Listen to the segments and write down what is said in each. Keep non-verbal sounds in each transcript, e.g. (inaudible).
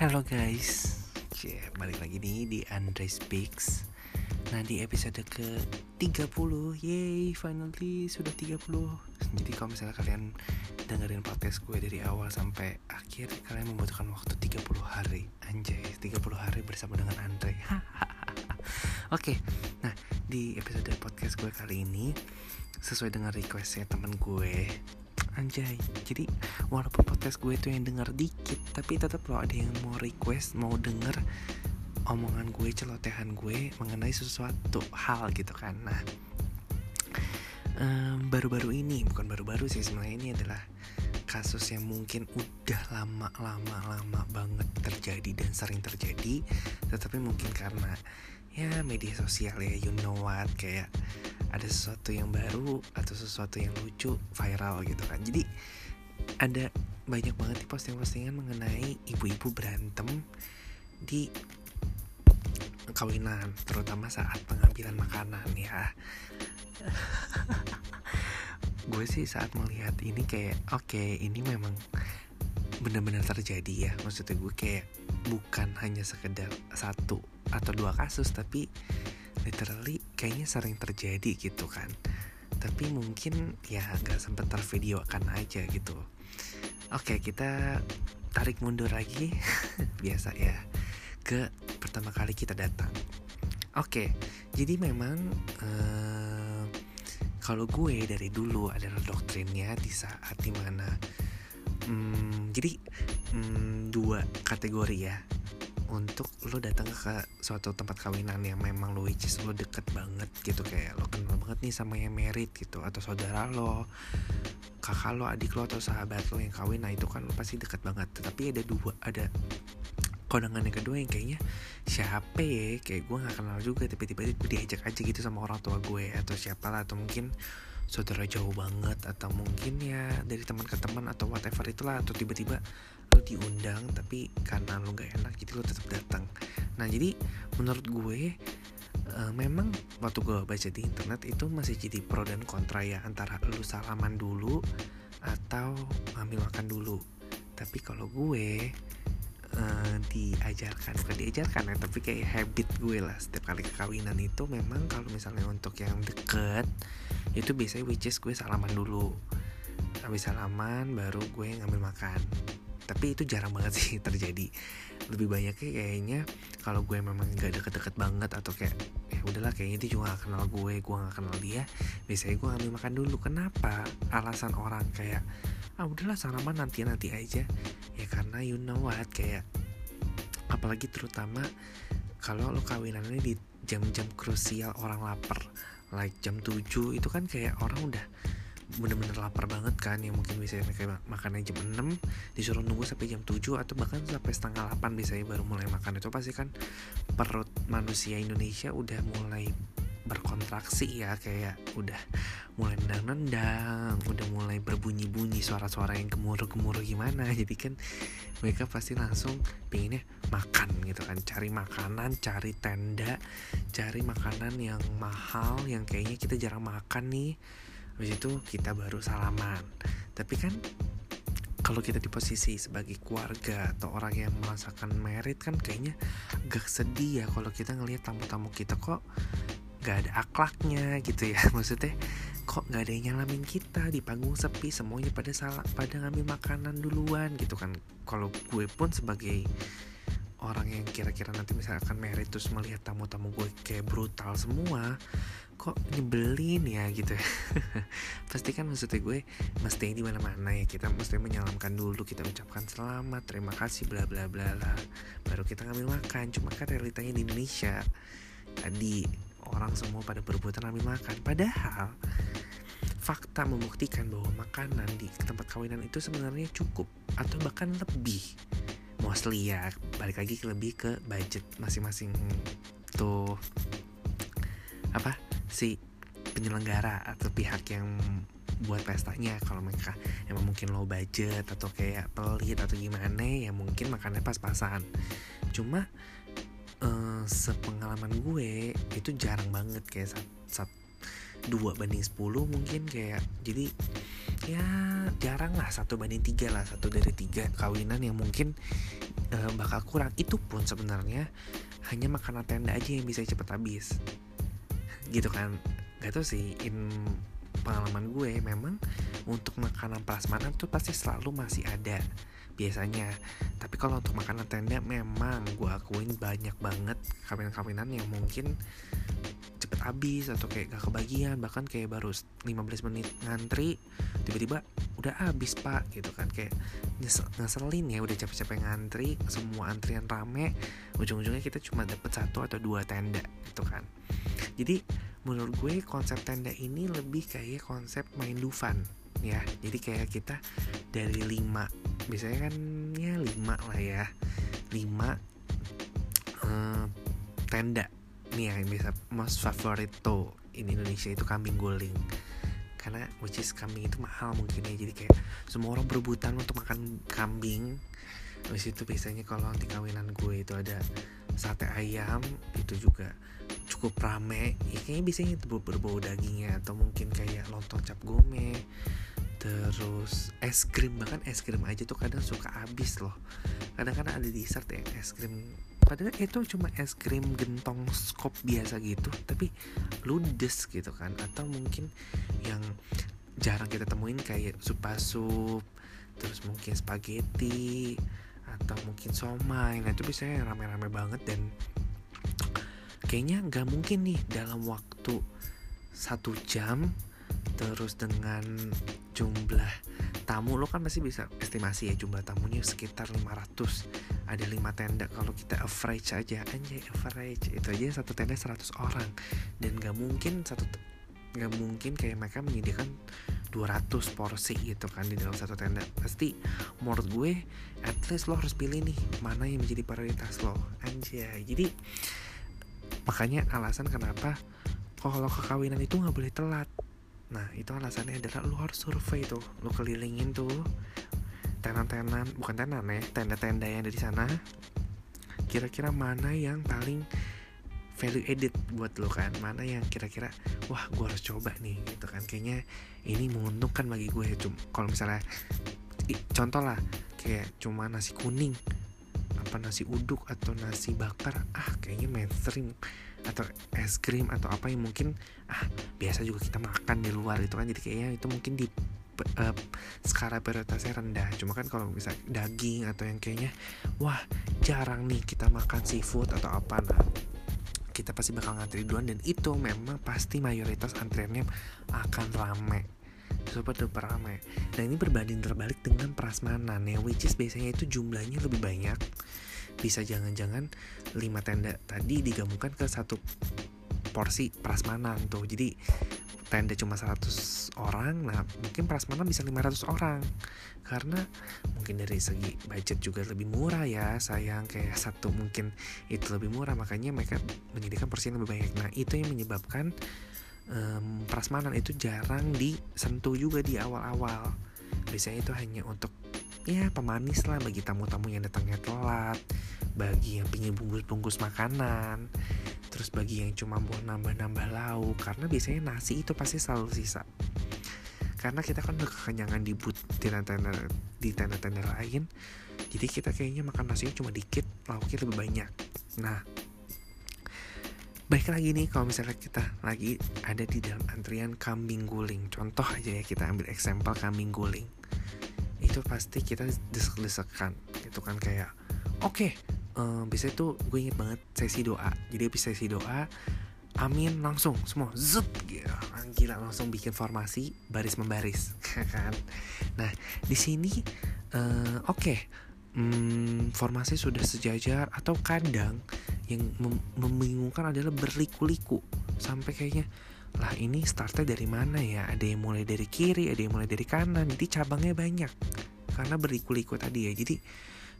Halo guys, Cie, balik lagi nih di Andre Speaks. Nah di episode ke 30 Yeay finally sudah 30 Jadi kalau misalnya kalian dengerin podcast gue dari awal sampai akhir Kalian membutuhkan waktu 30 hari. Anjay 30 hari bersama dengan Andre. (laughs) Oke, nah di episode podcast gue kali ini Sesuai dengan requestnya temen gue Anjay, jadi walaupun podcast gue itu yang denger dikit Tapi tetap loh ada yang mau request, mau denger omongan gue, celotehan gue mengenai sesuatu hal gitu kan. Nah, baru-baru ini, bukan baru-baru sih sebenarnya ini adalah kasus yang mungkin udah lama-lama-lama banget terjadi dan sering terjadi. Tetapi mungkin karena ya media sosial ya you know what? Kayak ada sesuatu yang baru atau sesuatu yang lucu viral gitu kan. Jadi ada banyak banget nih posting-postingan mengenai ibu-ibu berantem di kawinan terutama saat pengambilan makanan ya. (laughs) Gue sih saat melihat ini kayak oke ini memang benar-benar terjadi ya. Maksudnya gue kayak bukan hanya sekedar satu atau dua kasus tapi literally kayaknya sering terjadi gitu kan. Tapi mungkin ya nggak sempet tervideokan aja gitu. Oke kita tarik mundur lagi. (laughs) Biasa ya ke pertama kali kita datang. Oke jadi memang eh, kalau gue dari dulu adalah doktrinnya di saat di mana hmm, jadi hmm, dua kategori ya. Untuk lo datang ke suatu tempat kawinan yang memang lo which is lo deket banget gitu kayak lo kenal banget nih sama yang merit gitu atau saudara lo kakak lo adik lo atau sahabat lo yang kawin nah itu kan lo pasti deket banget. Tapi ada dua ada kondangan yang kedua yang kayaknya siapa ya? Kayak gue nggak kenal juga tapi tiba-tiba gue diajak aja gitu sama orang tua gue atau siapa lah atau mungkin saudara jauh banget atau mungkin ya dari teman ke teman atau whatever itulah atau tiba-tiba lo diundang tapi karena lo gak enak jadi lo tetap datang nah jadi menurut gue eh, memang waktu gue baca di internet itu masih jadi pro dan kontra ya antara lu salaman dulu atau ngambil makan dulu. Tapi kalau gue eh, diajarkan bukan diajarkan ya tapi kayak habit gue lah setiap kali kekawinan itu memang kalau misalnya untuk yang deket itu biasanya which is gue salaman dulu. Habis salaman baru gue ngambil makan. Tapi itu jarang banget sih (laughs) terjadi. Lebih banyaknya kayaknya kalau gue memang nggak deket-deket banget atau kayak ya udahlah kayaknya dia juga gak kenal gue gue gak kenal dia biasanya gue ngambil makan dulu. Kenapa? Alasan orang kayak ah udahlah salaman nanti nanti aja. Ya karena you know what kayak apalagi terutama kalau lo kawinannya di jam-jam krusial orang lapar like jam 7 itu kan kayak orang udah bener-bener lapar banget kan yang mungkin bisa kayak makannya jam 6 disuruh nunggu sampai jam 7 atau bahkan sampai setengah 8 biasanya baru mulai makan. Itu pasti kan perut manusia Indonesia udah mulai berkontraksi ya kayak udah mulai nendang-nendang udah mulai berbunyi-bunyi suara-suara yang gemuruh-gemuruh gimana. Jadi kan mereka pasti langsung pengennya makan gitu kan. Cari makanan cari tenda cari makanan yang mahal yang kayaknya kita jarang makan nih. Habis itu kita baru salaman. Tapi kan kalau kita di posisi sebagai keluarga atau orang yang merasakan merit kan kayaknya agak sedih ya kalau kita ngelihat tamu-tamu kita kok gak ada akhlaknya gitu ya. (laughs) Maksudnya kok gak ada yang nyalamin kita di panggung sepi semuanya pada salah pada ngambil makanan duluan gitu kan. Kalau gue pun sebagai orang yang kira-kira nanti misalkan merit terus melihat tamu-tamu gue kayak brutal semua kok nyebelin ya gitu. Ya (laughs) pasti kan maksudnya gue mesti di mana-mana ya. Kita mesti menyalamkan dulu kita ucapkan selamat terima kasih bla bla bla lah baru kita ngambil makan. Cuma kan realitanya di Indonesia tadi orang semua pada berebutan ambil makan. Padahal fakta membuktikan bahwa makanan di tempat kawinan itu sebenarnya cukup atau bahkan lebih. Mostly ya balik lagi ke lebih ke budget masing-masing. Tuh apa si penyelenggara atau pihak yang buat pestanya. Kalau mereka emang mungkin low budget atau kayak pelit atau gimana ya mungkin makannya pas-pasan. Cuma eh, sepengalaman gue itu jarang banget kayak sat, sat, dua banding 10 mungkin kayak jadi ya jarang lah satu banding tiga lah satu dari tiga kawinan yang mungkin uh, bakal kurang. Itu pun sebenarnya hanya makanan tenda aja yang bisa cepet habis. Gitu kan? Gak tau sih in pengalaman gue memang untuk makanan prasmanan tuh pasti selalu masih ada biasanya. Tapi kalau untuk makanan tenda memang gue akuin banyak banget kawinan-kawinan yang mungkin cepet habis atau kayak gak kebagian. Bahkan kayak baru 15 menit ngantri tiba-tiba udah habis pak gitu kan. Kayak ngeselin ya udah capek-capek ngantri semua antrian rame ujung-ujungnya kita cuma dapet satu atau dua tenda gitu kan. Jadi menurut gue konsep tenda ini lebih kayak konsep main dufan ya jadi kayak kita dari lima biasanya kan ya lima lah ya. Lima uh, tenda. Nih yang bisa most favorito in Indonesia itu kambing guling. Karena which is kambing itu mahal mungkin ya jadi kayak semua orang berebutan untuk makan kambing. Habis itu biasanya kalau nanti kawinan gue itu ada sate ayam itu juga cukup rame ya, kayaknya biasanya itu berbau dagingnya atau mungkin kayak lontong cap gome terus es krim bahkan es krim aja tuh kadang suka habis loh. Kadang-kadang ada dessert ya es krim. Padahal itu cuma es krim gentong skop biasa gitu tapi ludes gitu kan. Atau mungkin yang jarang kita temuin kayak sup sup terus mungkin spaghetti atau mungkin somai. Nah itu biasanya rame-rame banget dan kayaknya nggak mungkin nih dalam waktu satu jam terus dengan jumlah tamu lo kan pasti bisa estimasi ya jumlah tamunya sekitar 500 ada 5 tenda kalau kita average aja anjay average. Itu aja satu tenda 100 orang. Dan gak mungkin satu nggak mungkin kayak mereka menyediakan 200 porsi gitu kan di dalam satu tenda. Pasti menurut gue at least lo harus pilih nih mana yang menjadi prioritas lo. Anjay. Jadi makanya alasan kenapa kalau kekawinan itu nggak boleh telat. Nah itu alasannya adalah lu harus survei tuh Lu kelilingin tuh Tenan-tenan Bukan tenan ya Tenda-tenda yang ada di sana. Kira-kira mana yang paling value added buat lo kan? Mana yang kira-kira wah gue harus coba nih gitu kan. Kayaknya ini menguntungkan bagi gue cuma kalau misalnya contoh lah kayak cuma nasi kuning apa nasi uduk atau nasi bakar ah kayaknya mainstream atau es krim atau apa yang mungkin ah biasa juga kita makan di luar itu kan. Jadi kayaknya itu mungkin di uh, skala prioritasnya rendah. Cuma kan kalau bisa daging atau yang kayaknya wah jarang nih kita makan seafood atau apa nah kita pasti bakal ngantri duluan. Dan itu memang pasti mayoritas antriannya akan rame super duper rame. Nah ini berbanding terbalik dengan prasmanan ya which is biasanya itu jumlahnya lebih banyak. Bisa jangan-jangan 5 tenda tadi digabungkan ke satu porsi prasmanan tuh. Jadi tenda cuma 100 orang nah mungkin prasmanan bisa 500 orang. Karena mungkin dari segi budget juga lebih murah ya sayang. Kayak satu mungkin itu lebih murah makanya mereka menyediakan porsi yang lebih banyak. Nah itu yang menyebabkan um, prasmanan itu jarang disentuh juga di awal-awal. Biasanya itu hanya untuk ya pemanis lah bagi tamu-tamu yang datangnya telat bagi yang pingin bungkus-bungkus makanan terus bagi yang cuma mau nambah-nambah lauk karena biasanya nasi itu pasti selalu sisa. Karena kita kan udah kekenyangan di but di tenda di tenda-tenda lain jadi kita kayaknya makan nasinya cuma dikit lauknya lebih banyak. Nah baik lagi nih kalau misalnya kita lagi ada di dalam antrian kambing guling. Contoh aja ya kita ambil example kambing guling. Itu pasti kita desek-desekan. Itu kan kayak oke okay, um, biasanya tuh gue inget banget sesi doa. Jadi habis sesi doa amin langsung semua zup gitu. Gila langsung bikin formasi baris membaris (laughs) kan? Nah di sini uh, oke okay, hmm, formasi sudah sejajar atau kadang yang mem membingungkan adalah berliku-liku. Sampai kayaknya lah ini startnya dari mana ya? Ada yang mulai dari kiri ada yang mulai dari kanan. Jadi cabangnya banyak karena berliku-liku tadi ya. Jadi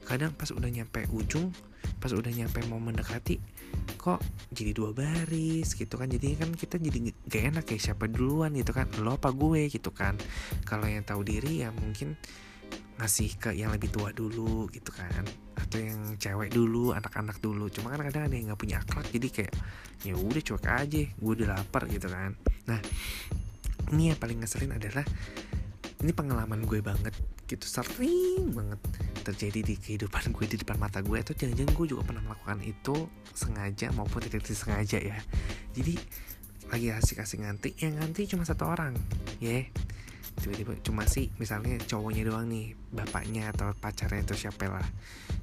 kadang pas udah nyampe ujung pas udah nyampe mau mendekati kok jadi dua baris gitu kan. Jadi kan kita jadi gak enak ya siapa duluan gitu kan lo apa gue? gitu kan. Kalau yang tahu diri ya mungkin ngasih ke yang lebih tua dulu gitu kan. Atau yang cewek dulu anak-anak dulu. Cuma kan kadang ada yang nggak punya akhlak jadi kayak ya udah cuek aja. Gue udah lapar gitu kan. Nah ini yang paling ngeselin adalah ini pengalaman gue banget gitu. Sering banget terjadi di kehidupan gue di depan mata gue. Atau jangan-jangan gue juga pernah melakukan itu sengaja maupun tidak disengaja ya. Jadi lagi asik-asik ngantri yang ngantri cuma satu orang ya. yeah. Tiba-tiba cuma sih misalnya cowoknya doang nih bapaknya atau pacarnya itu siapa lah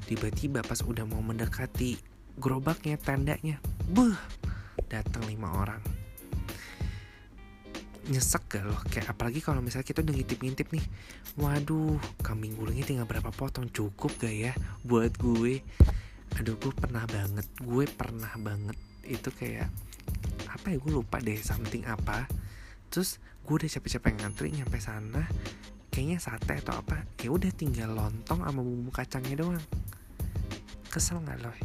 tiba-tiba pas udah mau mendekati gerobaknya tendanya buh datang lima orang. Nyesek gak loh? Kayak apalagi kalau misalnya kita udah ngintip-ngintip nih waduh kambing gulungnya tinggal berapa potong? Cukup gak ya buat gue? Aduh gue pernah banget gue pernah banget. Itu kayak apa ya gue lupa deh something apa. Terus gue udah capek-capek ngantri nyampe sana kayaknya sate atau apa ya udah tinggal lontong sama bumbu kacangnya doang. Kesel nggak loh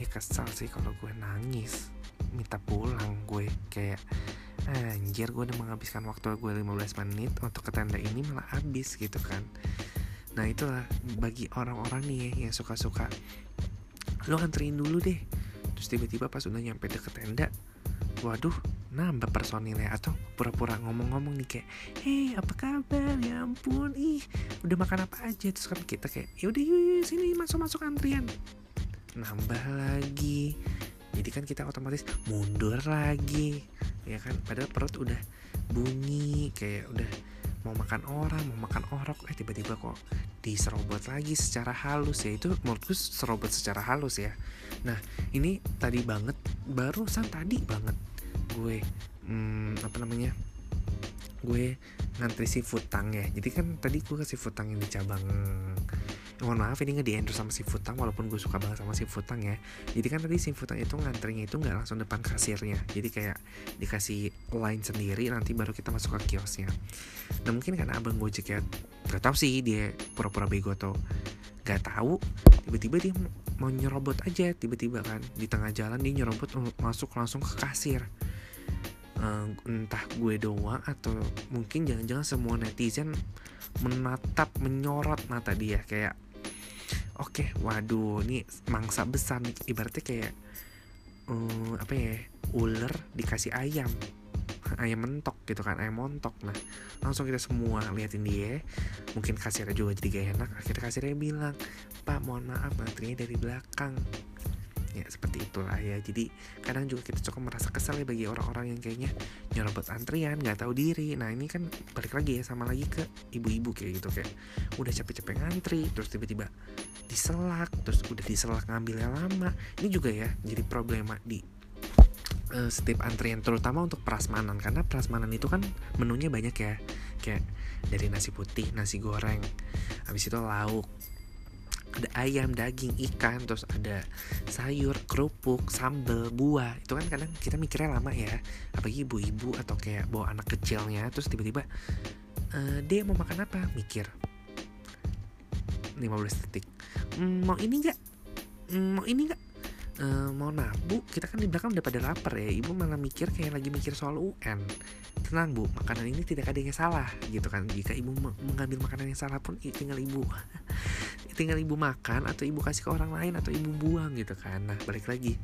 ya kesel sih kalau gue nangis minta pulang gue kayak anjir gue udah menghabiskan waktu gue 15 menit untuk ke tenda ini malah habis gitu kan. Nah itulah bagi orang-orang nih ya, yang suka-suka lo anterin dulu deh. Terus tiba-tiba pas udah nyampe deket tenda waduh nambah personilnya atau pura-pura ngomong-ngomong nih kayak hei apa kabar? Ya ampun ih udah makan apa aja? Terus kan kita kayak yaudah yuk, yuk sini masuk masuk antrian. Nambah lagi. Jadi kan kita otomatis mundur lagi. Ya kan? Padahal perut udah bunyi kayak udah mau makan orang mau makan orok eh tiba-tiba kok diserobot lagi secara halus ya. Itu menurutku serobot secara halus ya. Nah ini tadi banget barusan tadi banget gue hmm, apa namanya gue ngantri si futang ya. Jadi kan tadi gue kasih futang yang di cabang mohon maaf ini nggak di endorse sama si Futang walaupun gue suka banget sama si Futang ya. Jadi kan tadi si Futang itu ngantrinya itu nggak langsung depan kasirnya. Jadi kayak dikasih line sendiri nanti baru kita masuk ke kiosnya. Nah mungkin karena abang gojek ya gak tau sih dia pura-pura bego atau gak tahu. Tiba-tiba dia mau nyerobot aja tiba-tiba kan di tengah jalan dia nyerobot masuk langsung ke kasir entah gue doang atau mungkin jangan-jangan semua netizen menatap menyorot mata dia. Kayak oke okay, waduh ini mangsa besar nih. Ibaratnya kayak um, apa ya ular dikasih ayam. (laughs) Ayam mentok gitu kan ayam montok. Nah langsung kita semua liatin dia. Mungkin kasirnya juga jadi gak enak. Akhirnya kasirnya bilang pak mohon maaf antrinya dari belakang ya seperti itulah ya. Jadi kadang juga kita cukup merasa kesal ya bagi orang-orang yang kayaknya nyerobot antrian nggak tahu diri. Nah ini kan balik lagi ya sama lagi ke ibu-ibu kayak gitu. Kayak udah capek-capek ngantri terus tiba-tiba diselak terus udah diselak ngambilnya lama. Ini juga ya jadi problema di uh, setiap antrian terutama untuk prasmanan. Karena prasmanan itu kan menunya banyak ya. Kayak dari nasi putih nasi goreng habis itu lauk ayam, daging, ikan, terus ada sayur, kerupuk, sambal, buah. Itu kan kadang kita mikirnya lama ya. Apalagi ibu-ibu atau kayak bawa anak kecilnya, terus tiba-tiba uh, dia mau makan apa? Mikir. 15 detik. Mm, mau ini enggak? Mm, mau ini enggak? Uh, mau nabu kita kan di belakang udah pada lapar ya. Ibu malah mikir kayak lagi mikir soal UN tenang bu makanan ini tidak ada yang salah gitu kan. Jika ibu mengambil makanan yang salah pun tinggal ibu (laughs) tinggal ibu makan atau ibu kasih ke orang lain atau ibu buang gitu kan. Nah balik lagi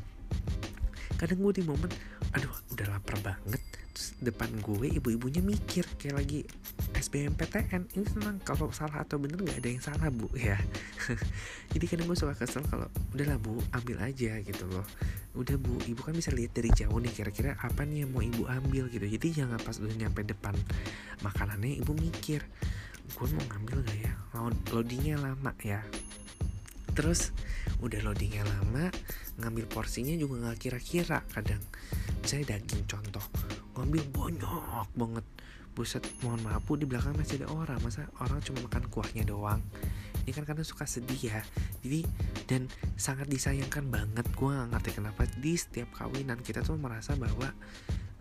kadang gue di momen aduh udah lapar banget. Terus depan gue ibu-ibunya mikir kayak lagi SBMPTN ini tenang kalau salah atau bener nggak ada yang salah bu ya. (laughs) Jadi kadang gue suka kesel kalau udahlah bu ambil aja gitu loh. Udah bu ibu kan bisa lihat dari jauh nih kira-kira apa nih yang mau ibu ambil gitu. Jadi jangan pas udah nyampe depan makanannya ibu mikir gue mau ngambil gak ya? Loadingnya lama ya. Terus udah loadingnya lama ngambil porsinya juga nggak kira-kira. Kadang saya daging contoh ngambil banyak banget. Buset mohon maaf bu di belakang masih ada orang. Masa orang cuma makan kuahnya doang? Ini kan karena suka sedih ya. Jadi dan sangat disayangkan banget. Gue gak ngerti kenapa di setiap kawinan kita tuh merasa bahwa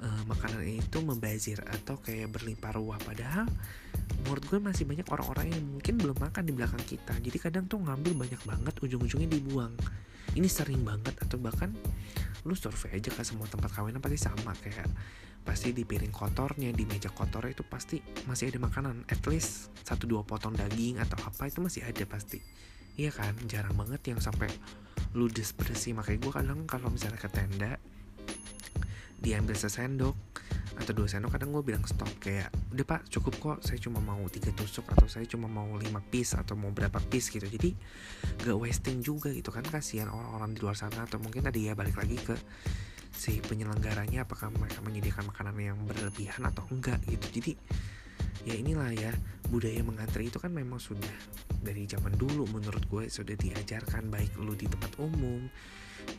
uh, makanan itu membazir atau kayak berlimpah ruah. Padahal menurut gue masih banyak orang-orang yang mungkin belum makan di belakang kita. Jadi kadang tuh ngambil banyak banget ujung-ujungnya dibuang. Ini sering banget atau bahkan lu survei aja ke semua tempat kawinan pasti sama. Kayak pasti di piring kotornya di meja kotornya itu pasti masih ada makanan. At least satu dua potong daging atau apa itu masih ada pasti. Iya kan? Jarang banget yang sampai ludes bersih makanya gue kadang kalau misalnya ke tenda diambil sesendok atau dua sendok kadang gue bilang stop kayak udah pak cukup kok saya cuma mau tiga tusuk atau saya cuma mau lima piece atau mau berapa piece gitu. Jadi gak wasting juga gitu kan kasihan orang-orang di luar sana. Atau mungkin tadi ya balik lagi ke si penyelenggaranya apakah mereka menyediakan makanan yang berlebihan atau enggak gitu. Jadi ya inilah ya budaya mengantri itu kan memang sudah dari zaman dulu menurut gue sudah diajarkan baik lu di tempat umum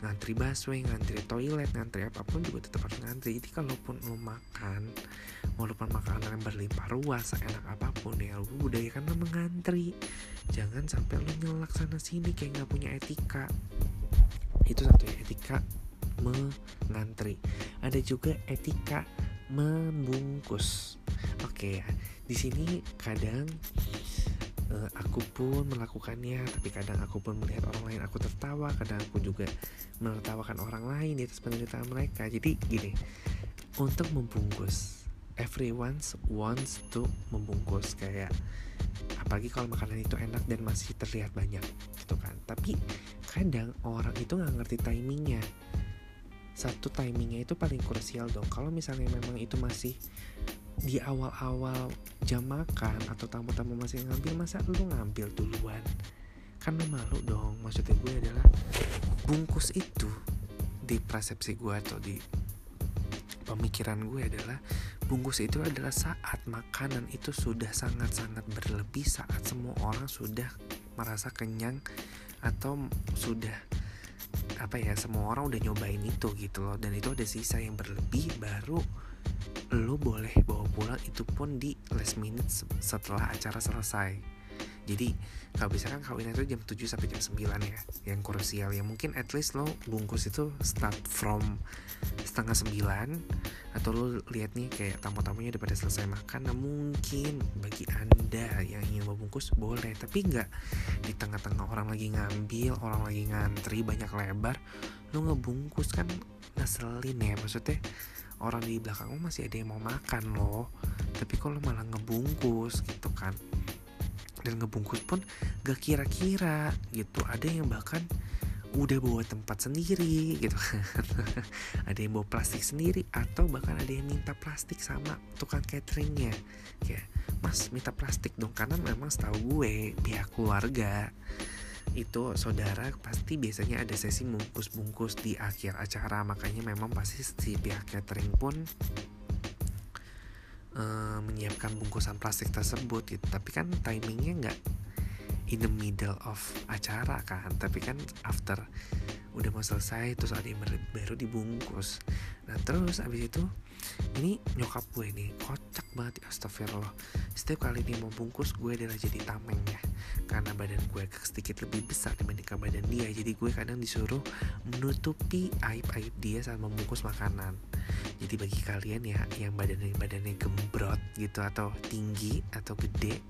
ngantri busway, ngantri toilet, ngantri apa pun juga tetap harus ngantri. Jadi kalaupun lo makan, walaupun makanan yang berlimpah ruah, seenak apa pun ya lo budaya kan mengantri. Jangan sampai lo nyelak sana sini kayak nggak punya etika. Itu satu ya etika mengantri. Ada juga etika membungkus. Oke ya, di sini kadang uh, aku pun melakukannya tapi kadang aku pun melihat orang lain aku tertawa kadang aku juga menertawakan orang lain di atas penderitaan mereka. Jadi gini untuk membungkus everyone wants to membungkus kayak apalagi kalau makanan itu enak dan masih terlihat banyak gitu kan. Tapi kadang orang itu nggak ngerti timingnya. Satu timingnya itu paling krusial dong. Kalau misalnya memang itu masih di awal-awal jam makan atau tamu-tamu masih ngambil masa lu ngambil duluan? Kan lu malu dong maksudnya gue adalah bungkus itu di persepsi gue atau di pemikiran gue adalah bungkus itu adalah saat makanan itu sudah sangat-sangat berlebih saat semua orang sudah merasa kenyang atau sudah apa ya semua orang udah nyobain itu gitu loh. Dan itu ada sisa yang berlebih baru lo boleh bawa pulang itu pun di last minute setelah acara selesai. Jadi kalau bisa kan kawin itu jam 7 sampai jam 9 ya yang krusial. Ya mungkin at least lo bungkus itu start from setengah 9 atau lo lihat nih kayak tamu-tamunya udah pada selesai makan nah mungkin bagi anda yang ingin membungkus boleh. Tapi nggak di tengah-tengah orang lagi ngambil orang lagi ngantri banyak lebar lo ngebungkus kan ngeselin ya. Maksudnya orang di belakangmu masih ada yang mau makan loh. Tapi kalau malah ngebungkus gitu kan. Dan ngebungkus pun gak kira-kira gitu. Ada yang bahkan udah bawa tempat sendiri gitu (laughs) ada yang bawa plastik sendiri atau bahkan ada yang minta plastik sama tukang cateringnya. Kayak mas minta plastik dong. Karena memang setahu gue pihak keluarga itu saudara pasti biasanya ada sesi bungkus-bungkus di akhir acara makanya memang pasti si pihak catering pun uh, menyiapkan bungkusan plastik tersebut gitu. Tapi kan timingnya nggak in the middle of acara kan tapi kan after udah mau selesai terus ada yang baru dibungkus. Nah terus abis itu ini nyokap gue nih kocak banget ya astagfirullah. Setiap kali dia mau bungkus gue adalah jadi tameng ya. Karena badan gue sedikit lebih besar dibandingkan badan dia. Jadi gue kadang disuruh menutupi aib-aib dia saat membungkus makanan. Jadi bagi kalian ya yang badannya badannya gembrot gitu atau tinggi atau gede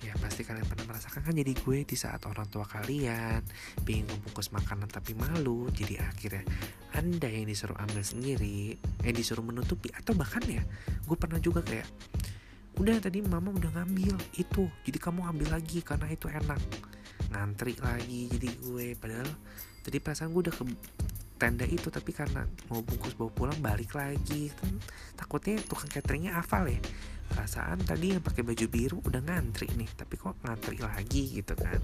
ya pasti kalian pernah merasakan kan jadi gue di saat orang tua kalian pengen membungkus makanan tapi malu jadi akhirnya anda yang disuruh ambil sendiri eh disuruh menutupi atau bahkan ya gue pernah juga kayak udah tadi mama udah ngambil itu jadi kamu ambil lagi karena itu enak. Ngantri lagi jadi gue padahal tadi perasaan gue udah ke tenda itu tapi karena mau bungkus bawa pulang balik lagi. Takutnya tukang cateringnya hafal ya. Perasaan tadi yang pakai baju biru udah ngantri nih tapi kok ngantri lagi gitu kan.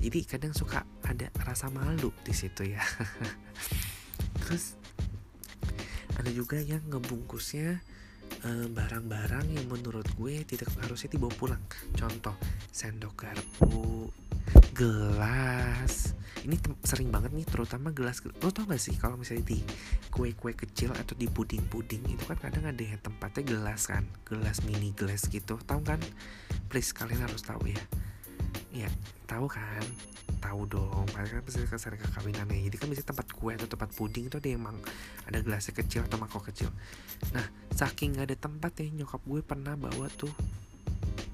Jadi kadang suka ada rasa malu di situ ya. (laughs) Terus ada juga yang ngebungkusnya eh, barang-barang yang menurut gue tidak harusnya dibawa pulang. Contoh sendok garpu gelas. Ini sering banget nih terutama gelas lo tau gak sih kalau misalnya di kue-kue kecil atau di puding-puding itu kan kadang ada yang tempatnya gelas kan gelas mini gelas gitu. Tahu kan? Please kalian harus tahu ya. Ya tahu kan? Tahu dong mereka kan pasti ke sana kekawinannya jadi kan bisa tempat kue atau tempat puding itu ada yang mang ada gelasnya kecil atau mangkok kecil. Nah saking gak ada tempat ya nyokap gue pernah bawa tuh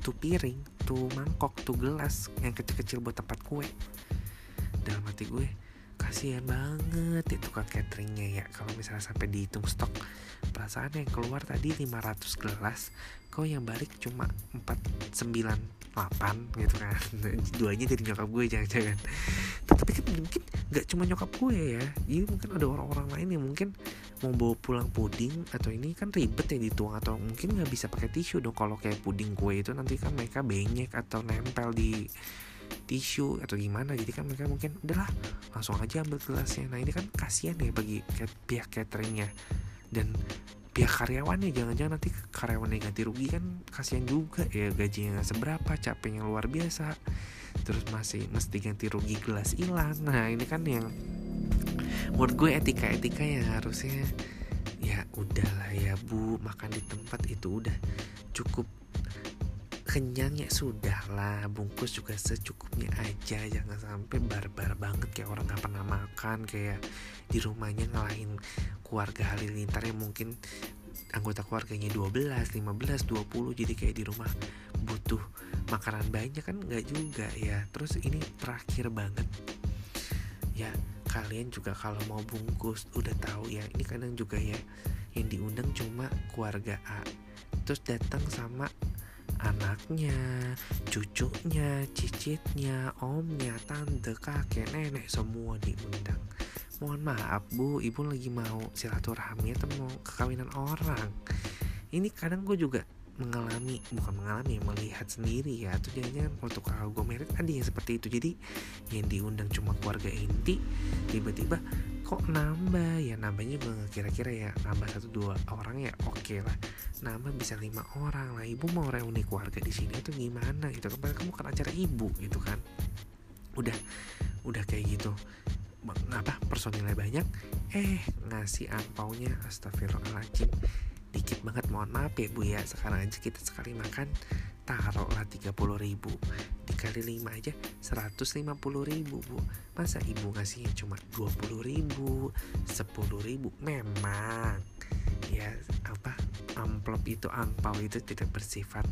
tuh piring tuh mangkok tuh gelas yang kecil-kecil buat tempat kue. Dalam hati gue kasihan banget itu kan cateringnya ya. Kalau misalnya sampai dihitung stok perasaan yang keluar tadi 500 gelas kok yang balik cuma 498 gitu kan. (laughs) Duanya dari nyokap gue jangan-jangan. Tapi kan mungkin nggak cuma nyokap gue ya. Jadi mungkin ada orang-orang lain yang mungkin mau bawa pulang puding atau ini kan ribet ya dituang atau mungkin nggak bisa pakai tisu dong. Kalau kayak puding kue itu nanti kan mereka benyek atau nempel di tisu atau gimana jadi kan mereka mungkin udahlah langsung aja ambil gelasnya. Nah ini kan kasihan ya bagi pihak cateringnya dan pihak karyawannya. Jangan-jangan nanti karyawannya ganti rugi kan kasihan juga ya gajinya nggak seberapa capeknya luar biasa. Terus masih mesti ganti rugi gelas hilang. Nah ini kan yang menurut gue etika-etika yang harusnya ya udahlah ya bu makan di tempat itu udah cukup kenyang ya sudah lah bungkus juga secukupnya aja. Jangan sampai barbar banget kayak orang nggak pernah makan kayak di rumahnya ngalahin keluarga halilintar yang mungkin anggota keluarganya 12, 15, 20 jadi kayak di rumah butuh makanan banyak kan nggak juga ya. Terus ini terakhir banget. Ya kalian juga kalau mau bungkus udah tahu ya ini kadang juga ya yang diundang cuma keluarga A. Terus datang sama anaknya, cucunya, cicitnya, omnya, tante, kakek, nenek semua diundang. Mohon maaf bu, ibu lagi mau silaturahmi atau mau kekawinan orang. Ini kadang gue juga mengalami bukan mengalami melihat sendiri ya. Atau jangan untuk gue merit ada yang seperti itu. Jadi yang diundang cuma keluarga inti tiba-tiba kok nambah ya? Nambahnya kira-kira ya nambah satu dua orang ya? Oke okay lah. Nambah bisa lima orang lah. Ibu mau reuni keluarga di sini itu gimana gitu kan? Kamu kan acara ibu gitu kan? Udah udah kayak gitu. Apa? Personilnya banyak. Eh ngasih angpaunya astagfirullahaladzim dikit banget mohon maaf ya bu ya. Sekarang aja kita sekali makan taruh lah 30 ribu. Dikali 5 aja 150 ribu bu. Masa ibu ngasihnya cuma 20 ribu 10 ribu? Memang. Ya apa amplop itu angpau itu tidak bersifat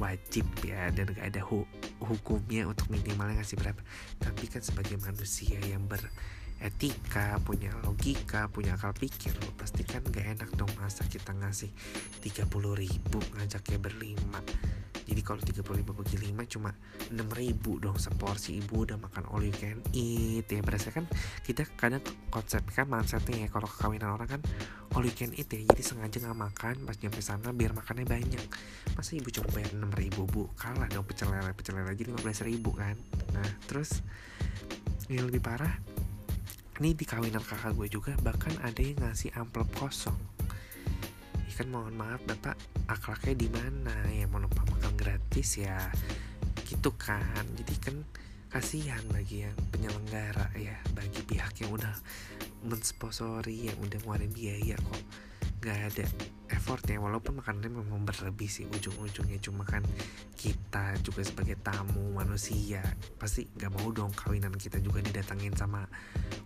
wajib ya dan gak ada hu hukumnya untuk minimalnya ngasih berapa. Tapi kan sebagai manusia yang ber etika, punya logika, punya akal pikir lo pasti kan gak enak dong masa kita ngasih 30 ribu ngajaknya berlima. Jadi kalau 30 ribu bagi 5 cuma 6 ribu dong seporsi ibu udah makan all you can eat. Ya berasa kan kita kadang konsep kan mindsetnya ya kalau kekawinan orang kan all you can eat ya jadi sengaja gak makan pas nyampe sana biar makannya banyak. Masa ibu cuma bayar 6 ribu bu? Kalah dong pecel lele pecel lele aja 15 ribu kan? Nah terus yang lebih parah ini di kawinan kakak gue juga bahkan ada yang ngasih amplop kosong. Ya kan mohon maaf bapak akhlaknya di mana? Ya mau numpang makan gratis ya. Gitu kan. Jadi kan kasihan bagi yang penyelenggara ya bagi pihak yang udah mensponsori yang udah ngeluarin biaya kok nggak ada effortnya walaupun makanannya memang berlebih sih ujung-ujungnya. Cuma kan kita juga sebagai tamu manusia pasti nggak mau dong kawinan kita juga didatengin sama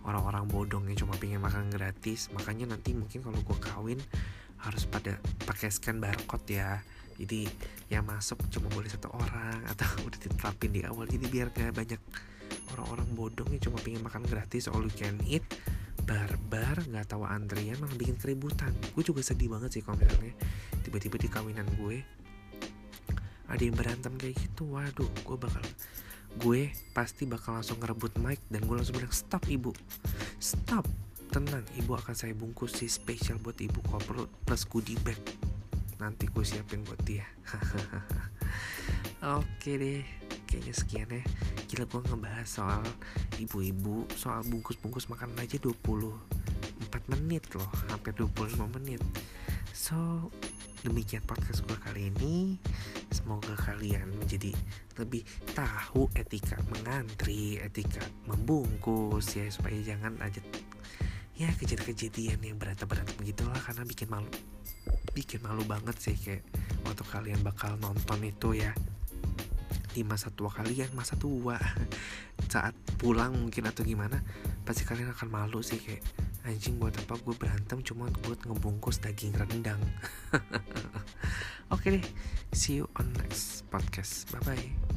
orang-orang bodong yang cuma pengen makan gratis. Makanya nanti mungkin kalau gue kawin harus pada pakai scan barcode ya. Jadi yang masuk cuma boleh satu orang (laughs) atau udah ditetapin di awal. Jadi biar gak banyak orang-orang bodong yang cuma pengen makan gratis all you can eat barbar nggak tahu antrian malah bikin keributan. Gue juga sedih banget sih kalau tiba-tiba di kawinan gue. Ada yang berantem kayak gitu waduh gue bakal gue pasti bakal langsung ngerebut mic dan gue langsung bilang stop ibu. Stop. Tenang ibu akan saya bungkus sih spesial buat ibu kalau perlu plus goodie bag. Nanti gue siapin buat dia. (laughs) Oke deh kayaknya sekian ya. Gila gue ngebahas soal ibu-ibu soal bungkus-bungkus makanan aja 24 menit loh hampir 25 menit. So demikian podcast gue kali ini. Semoga kalian menjadi lebih tahu etika mengantri etika membungkus ya supaya jangan aja ya kejadian-kejadian yang berat-berat begitulah karena bikin malu bikin malu banget sih kayak waktu kalian bakal nonton itu ya di masa tua kalian masa tua. (laughs) Saat pulang mungkin atau gimana pasti kalian akan malu sih kayak anjing buat apa gue berantem cuma buat ngebungkus daging rendang? (laughs) Oke deh see you on next podcast. Bye bye